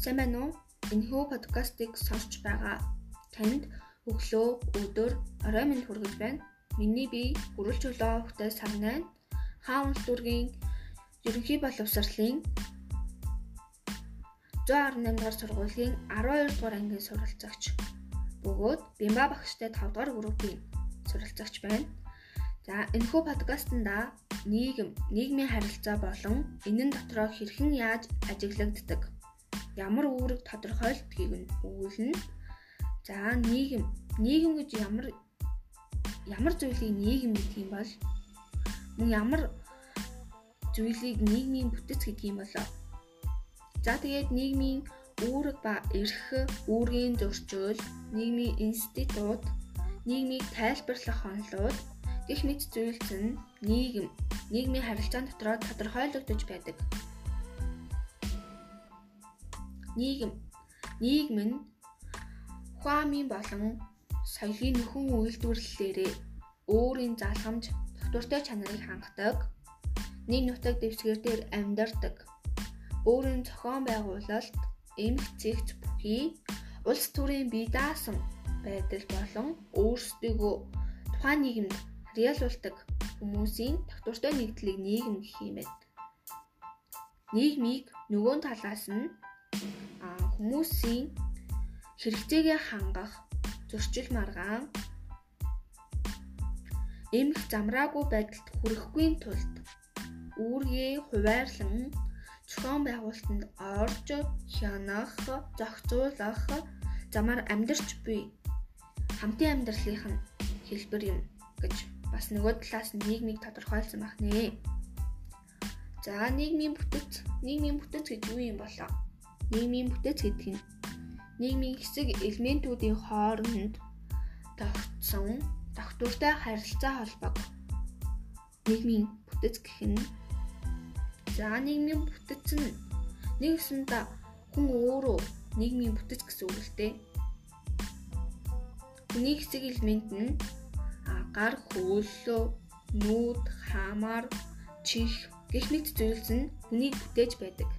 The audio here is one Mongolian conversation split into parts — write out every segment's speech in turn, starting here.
Сайн байна уу? Энэхүү подкастыг сонсч байгаа танд өглөө, өдөр, орой минь хүргэж байна. Миний бие хүрэл чөлөө хөхтэй сарнаа хаан улс дүүргийн ерөнхий боловсролын 118 дугаар сургуулийн 12 дугаар ангийн суралцагч бөгөөд Бимба багштай 5 дугаар группийн суралцагч байна. За энэхүү подкастнда нийгэм, нийгмийн харилцаа болон энэ нь дотроо хэрхэн яаж ажиглагддаг, ямар үүрэг тодорхойлдгийг нь өгүүлнэ. За нийгэм, нийгэм гэж ямар ямар зүйлийг нийгэм гэдэг юм бол мөн ямар зүйлийг нийгмийн бүтэц гэдэг юм болоо. За тэгээд нийгмийн үүрэг ба эрх, үүргийн зөрчил, нийгмийн институт, нийгмийг тайлбарлах онолууд гэх мэт зүйлс нь нийгэм, нийгмийн харилцаан дотор тодорхойлогдож байдаг. Нийгэм, нийгэм нь хуамын болон соёлын нөхөн үйлдвэрлэлээрээ өөрийн залхамж, тогтвортой чанарыг хангадаг, нэг нутаг дэвсгэр дээр амьдардаг, өөрийн зохион байгуулалт, эмх зэгц бүхий улс төрийн бие даасан байдал болон өөрсдийгөө тухайн нийгэмд харьяалуулдаг хүмүүсийн тогтвортой нэгдлийг нийгэм гэх юм байна. Нийгмийг нөгөө талаас нь хүмүүсийн хэрэгцээгээ хангах зөрчил маргаан эмх замраагүй байдалд хүрэхгүй тулд үүргээ хуваарлан зохион байгуулалтанд орж хянах, зохицуулах замаар амьдарч буй хамтын амьдралынх нь хэлбэр юм гэж бас нөгөө талаас нь нийгмийг тодорхойлсон байх нэ. За нийгмийн бүтэц, нийгмийн бүтэц гэж юу юм болоо? Нийгмийн бүтэц гэдэг нь нийгмийн хэсэг элементүүдийн хооронд тогтсон тогтвортой харилцаа холбоог нийгмийн бүтэц гэх нь за нийгмийн бүтэц нь нэг усанда хүн өөрөө нийгмийн бүтэц гэсэн үг л дээ. Хүний хэсэг элемент нь гар хөвөлөө, нүүд, хаамаар, чих гэх мэт зүйлс нь хүнийг бүтээж байдаг.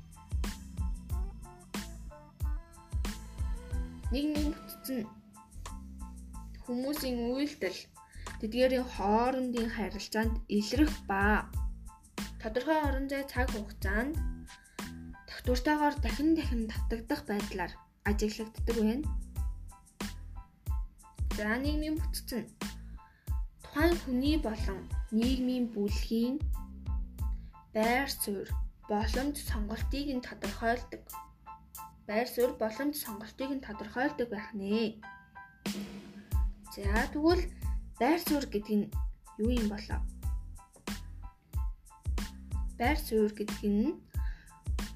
Нийгмийн бүтц нь хүмүүсийн үйлдэл тэдгээрийн хоорондын харилцаанд илрэх ба тодорхой орон зай цаг хугацаанд тогтвортойгоор дахин дахин татагдах байдлаар ажиглагддаг байна. За нийгмийн бүтц нь тухайн хүний болон нийгмийн бүлгийн байр суурь боломж сонголтыг нь тодорхойлдог. Байр суурь боломж сонголтыг нь тодорхойлдог байх нэ. За тэгвэл байр суурь гэдэг нь юу юм болоо? Байр суурь гэдэг нь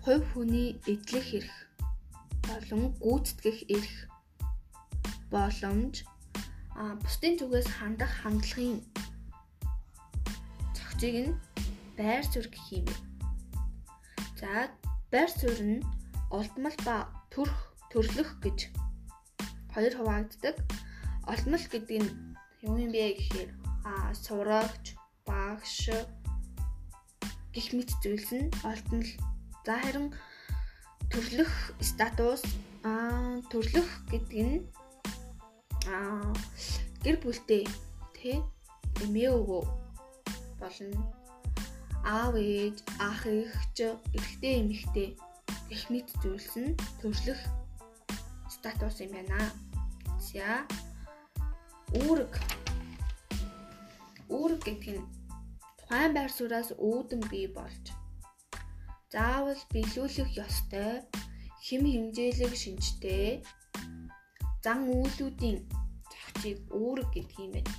хувь хүний эдлэх эрх болон гүйцэтгэх эрх боломж а бусдын зүгээс хандах хандлагын зохицыг нь байр суурь гэх юм. За байр суурь нь олдмол ба төрх төрлөх гэж хоёр хуваагддаг. Олдмол гэдэг нь юу юм бэ гэхээр а сурагч, багш гих мэт зүйлс нь олдмол. За харин төрлөх статус а төрлөх гэдэг нь аа гэр бүлтэй тий эмээ өвөө болно аав ээж ах эгч эрэгтэй эмэгтэй гэх мэт зүйлс нь төрөлх статус юм байна. За үүрэг үүрэг гэдэг нь тухайн байр сууриас үүдэн бий болж заавал биелүүлэх ёстой хэм хэмжээлэг шинжтэй зан үйлүүдийн зохицыг үүрэг гэдэг юм байна.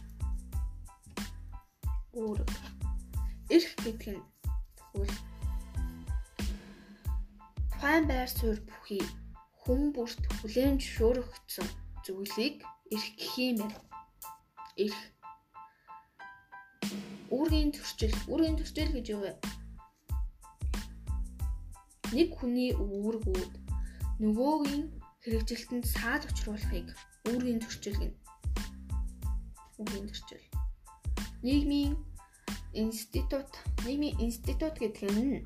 Үүрэг. Эрх гэдэг нь тэгвэл тухайн байр суурь бүхий хүн бүрт хүлээн зөвшөөрөгдсөн зүйлийг эрх гэх юм байна. Эрх. Үүргийн төрчил, үүргийн төрчил гэж юу вэ? Нэг хүний үүргүүд нөгөөгийн хэрэгжилтэнд саад учруулахыг үүргийн зөрчил гэнэ. Үүргийн зөрчил. Нийгмийн институт, нийгмийн институт гэдэг нь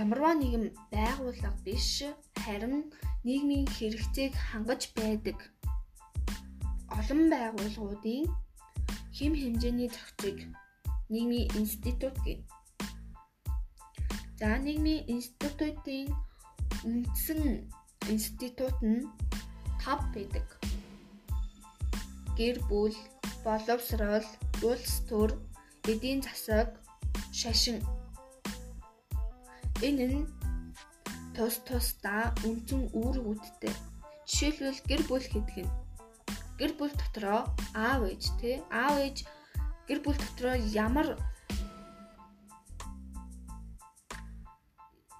ямарваа нэгэн байгууллага биш харин нийгмийн хэрэгцээг хангаж байдаг олон байгууллагуудын хэм хэмжээний зохицыг нийгмийн институт гэнэ. За нийгмийн институтын үндсэн институт нь 5 байдаг. Гэр бүл, боловсрол, улс төр, эдийн засаг, шашин. Энэ нь тус тусдаа үндсэн үүргүүдтэй. Жишээлбэл гэр бүл гэдэг нь гэр бүл дотроо аав ээж тий аав ээж гэр бүл дотроо ямар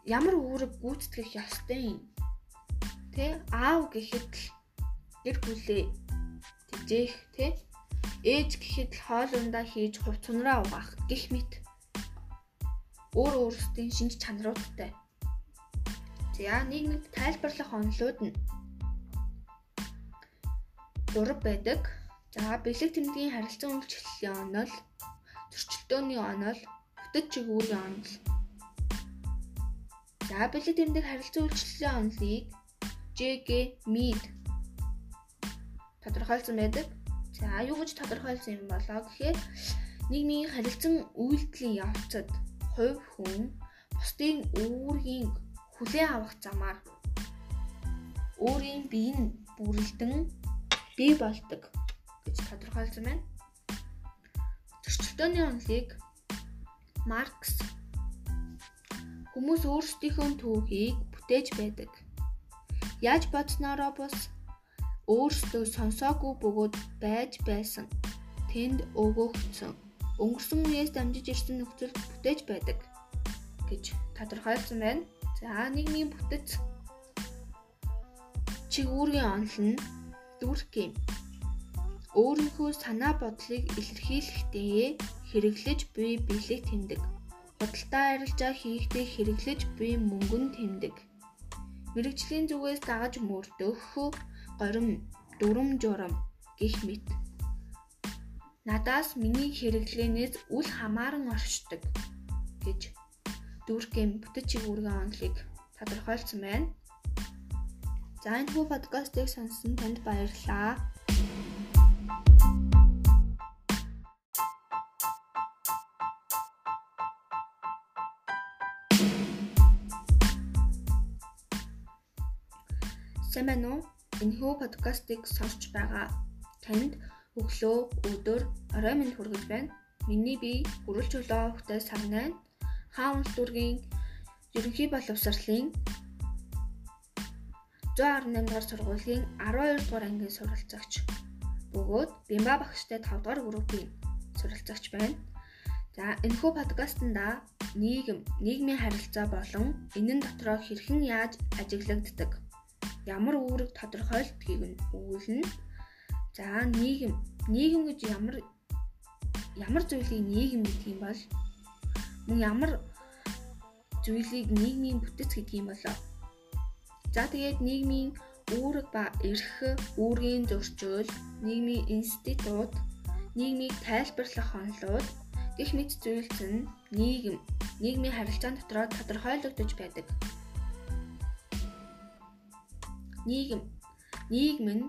ямар үүрэг гүйцэтгэх ёстой юм тий аав гэхэд л гэр бүлээ тэжээх тий ээж гэхэд л хоолундаа хийж хувцсанраа угаах гих мэт өөр өөрсдийн шинж чанаруудтай за нийгмийг тайлбарлах онолууд нь дурав байдаг. За бэлэг тэмдгийн харилцан үйлчлэлийн онол, зөрчилдөөний онол, бүтэц чигүүрийн онол. За бэлэг тэмдэг харилцан үйлчлэлийн онолыг JG Mead тодорхойлсон байдаг. За юу гэж тодорхойлсон юм болоо гэхээр нийгмийн харилцан үйлдэлийн явцад хувь хүн бусдын үүргийн хүлээн авах замаар өөрийн бие нь бүрэлдэн бий болдог гэж тодорхойлсон байна. Зөрчилдөөний онолыг Маркс хүмүүс өөрсдийнхөө түүхийг бүтээж байдаг. Яаж бодсноороо бус өөрсдөө сонсоогүй бөгөөд байж байсан. Тэнд өгөөгдсөн. Өнгөрсөн үеэс дамжиж ирсэн нөхцөл бүтээж байдаг гэж тодорхойлсон байна. За нийгмийн бүтэц чигүүргийн онол нь дүүрэх юм. Өөрийнхөө санаа бодлыг илэрхийлэхдээ хэрэглэж буй бэлэг тэмдэг. Худалдаа арилжаа хийхдээ хэрэглэж буй мөнгөн тэмдэг. Мэргэжлийн зүгээс дагаж мөрдөх горим дүрм журам гих мэт. Надаас миний хэрэглээнээс үл хамааран оршдог гэж дүүрхэм бүтэц чигүүргийн онолыг тодорхойлсон байна. За энэ хүү подкастыг сонссон танд баярлалаа. Уу? Энэ хүү подкастыг сонсч байгаа танд өглөө, өдөр, орой минь хүргэж байна. Миний бие хүрэлж өглөө хөхтэй сарнаа хаан улс дүргийн ерөнхий боловсролын 118 дугаар сургуулийн 12 дугаар ангийн суралцагч бөгөөд Бимба багштай 5 дугаар группийн суралцагч байна. За энэхүү подкастнда нийгэм, нийгмийн харилцаа болон энэ нь дотроо хэрхэн яаж ажиглагддаг, ямар үүрэг тодорхойлдгийг нь өгүүлнэ. За нийгэм, нийгэм гэж ямар ямар зүйлийг нийгэм гэдэг юм бол мөн ямар зүйлийг нийгмийн бүтэц гэдэг юм болоо За тэгээд нийгмийн үүрэг ба эрх, үүргийн зөрчил, нийгмийн институт, нийгмийг тайлбарлах онолууд гэх мэт зүйлс нь нийгэм, нийгмийн харилцаан дотор тодорхойлогдож байдаг. Нийгэм, нийгэм нь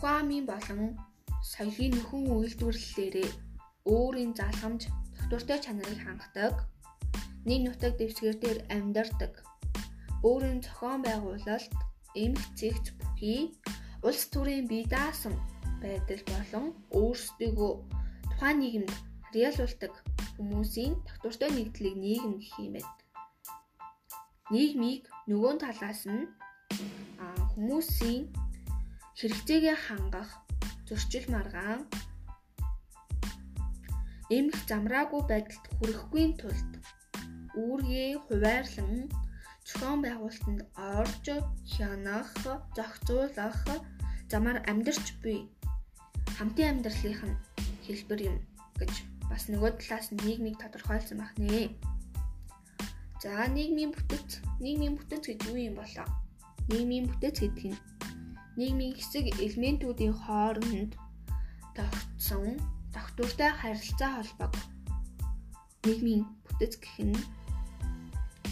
хуамын болон соёлын нөхөн үйлдвэрлэлээрээ өөрийн залхамж, тогтвортой чанарыг хангадаг, нийт нутаг дэвсгэр дээр амьдардаг өөрийн зохион байгуулалт, эмх зэгц бүхий улс төрийн бие даасан байдал болон өөрсдийгөө тухайн нийгэмд харьяалуулдаг хүмүүсийн тогтвортой нэгдлийг нийгэм гэх юм байна. Нийгмийг нөгөө талаас нь хүмүүсийн хэрэгцээгээ хангах зөрчил маргаан эмх замраагүй байдалд хүрэхгүй тулд үүргээ хуваарлан зохион байгуулалтанд орж хянах, зохицуулах замаар амьдарч буй хамтын амьдралынх нь хэлбэр юм гэж бас нөгөө талаас нийгмийг тодорхойлсон байх нэ. За нийгмийн бүтэц, нийгмийн бүтэц гэж юу юм болоо? Нийгмийн бүтэц гэдэг нь нийгмийн хэсэг элементүүдийн хооронд тогтсон тогтвортой харилцаа холбоог нийгмийн бүтэц гэх нь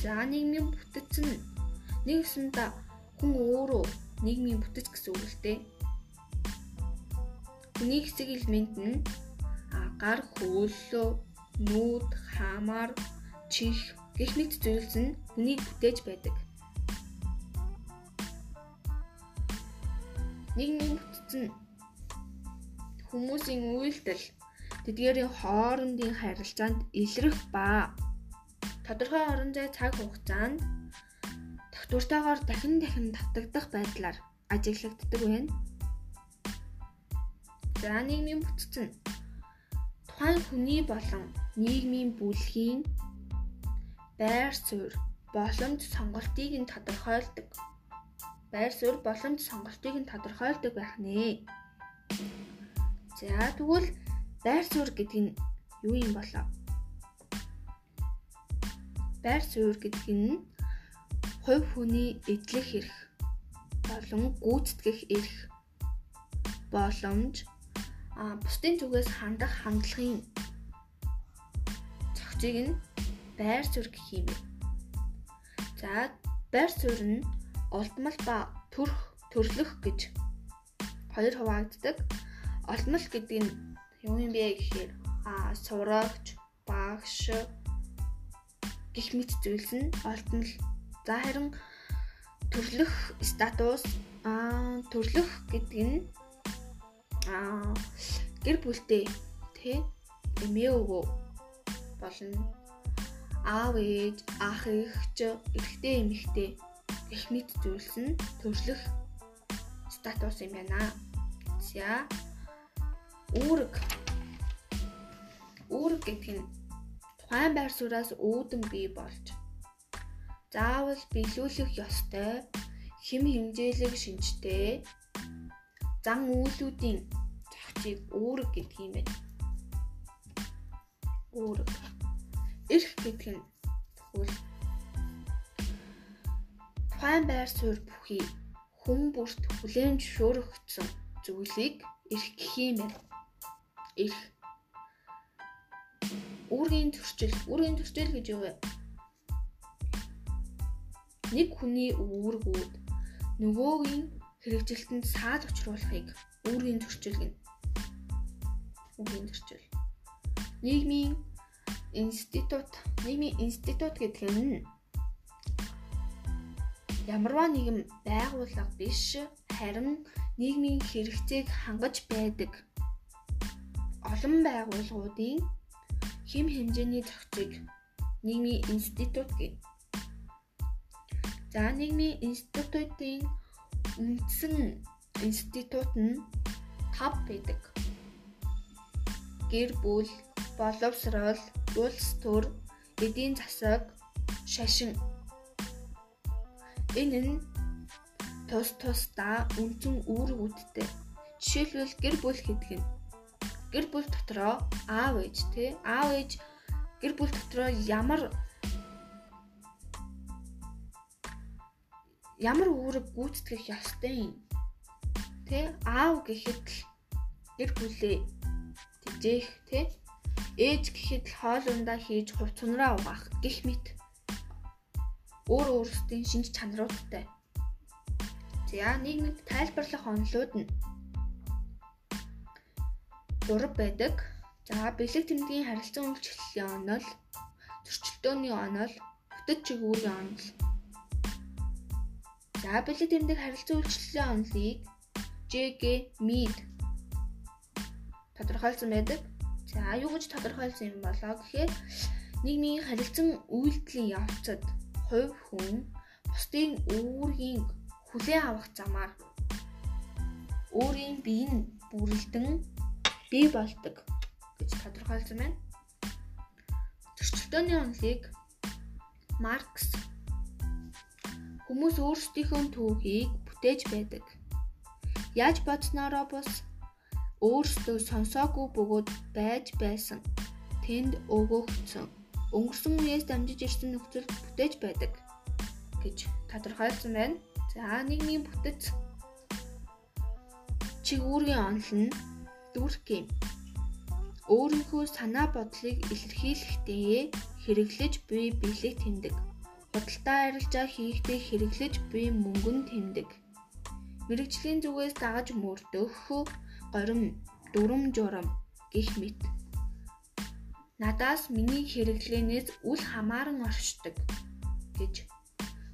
За нийгмийн бүтэц нь нэг усанда хүн өөрөө нийгмийн бүтэц гэсэн үг л дээ. Хүний хэсэг элемент нь гар хөвөлөө, нүүд, хаамаар, чих гэх мэт зүйлс нь хүнийг бүтээж байдаг. Нийгмийн бүтэц нь хүмүүсийн үйлдэл тэдгээрийн хоорондын харилцаанд илрэх ба тодорхой орон зай цаг хугацаанд тогтвортойгоор дахин дахин татагдах байдлаар ажиглагддаг байна. За нийгмийн бүтэц нь тухайн хүний болон нийгмийн бүлгийн байр суурь боломж сонголтыг нь тодорхойлдог. Байр суурь боломж сонголтыг нь тодорхойлдог байх нэ. За тэгвэл байр суурь гэдэг нь юу юм болоо? Байр суурь гэдэг нь хувь хүний эдлэх эрх болон гүйцэтгэх эрх боломж а бусдын зүгээс хандах хандлагын зохицыг нь байр суурь гэх юм. За байр суурь нь олдмол ба төрх төрлөх гэж хоёр хуваагддаг. Олдмол гэдэг нь юу юм бэ гэхээр а сурагч, багш гих мэт зүйлс нь олдмол. За харин төрлөх статус а төрлөх гэдэг нь а гэр бүлтэй тэ эмээ өвөө болно аав ээж ах эгч эрэгтэй эмэгтэй мэт зүйлс нь төрлөх статус юм байна. За үүрэг үүрэг гэдэг нь тухайн байр сууриас үүдэн бий болж заавал биелүүлэх ёстой хэм хэмжээлэг шинжтэй зан үйлүүдийн зохицыг үүрэг гэдэг юм байна. Үүрэг. Эрх гэдэг нь тэгвэл тухайн байр суурь бүхий хүн бүрт хүлээн зөвшөөрөгдсөн зүйлийг эрх гэх юм байна эрх үүргийн төрчил үүргийн төрчил гэж юу вэ? Нэг хүний үүргүүд нөгөөгийн хэрэгжилтэнд саад учруулахыг үүргийн төрчил гэнэ. Үүргийн төрчил. Нийгмийн институт, нийгмийн институт гэдэг нь ямарваа нэгэн байгууллага биш харин нийгмийн хэрэгцээг хангаж байдаг олон байгууллагуудын хэм хэмжээний зохицыг нийгмийн институт гэнэ. За нийгмийн институтын үндсэн институт нь 5 байдаг. Гэр бүл, боловсрол, улс төр, эдийн засаг, шашин. Энэ нь тус тусдаа үндсэн үүргүүдтэй. Жишээлбэл гэр бүл гэдэг нь гэр бүл дотроо аав ээж тий аав ээж гэр бүл дотроо ямар ямар үүрэг гүйцэтгэх ёстой юм тий аав гэхэд л гэр бүлээ тэжээх тий ээж гэхэд л хоол ундаа хийж хувц цунраа угаах гих мэт өөр өөрсдийн шинж чанаруудтай за нийгмийг тайлбарлах онолууд нь зураг байдаг. За бэлэг тэмдгийн харилцан үйлчлэлийн онол, зөрчилдөөний онол, бүтэц чигүүрийн онол. За бэлэг тэмдэг харилцан үйлчлэлийн онолыг JG Mead тодорхойлсон байдаг. За юу гэж тодорхойлсон юм болоо гэхээр нийгмийн харилцан үйлдэлийн явцад хувь хүн бусдын үүргийн хүлээн авах замаар өөрийн бие нь бүрэлдэн бий болдог гэж тодорхойлсон байна. Төрчлөлтөөний онолыг Маркс хүмүүс өөрсдийнхөө түүхийг бүтээж байдаг. Яаж бодсноороо бас өөрсдөө сонсоогүй бөгөөд байж байсан. Тэнд өгөгдсөн өнгөрсөн үеэс дамжиж ирсэн нөхцөл бүтээж байдаг гэж тодорхойлсон байна. За нийгмийн бүтэц чигүүргийн онол нь дүрх юм. Өөрийнхөө санаа бодлыг илэрхийлэхдээ хэрэглэж буй бэлэг тэмдэг. худалдаа арилжаа хийхдээ хэрэглэж буй мөнгө нь тэмдэг. Мэргэжлийн зүгээс дагаж мөрдөх горим дүрм журам гих мэт. Надаас миний хэрэглэнээс үл хамааран оршдог гэж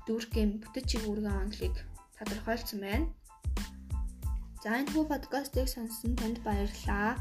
дүүркэм бүтэц чигүүргэн онолыг тодорхойлсон байна. За энэ хүү подкастыг сонссон танд баярлалаа.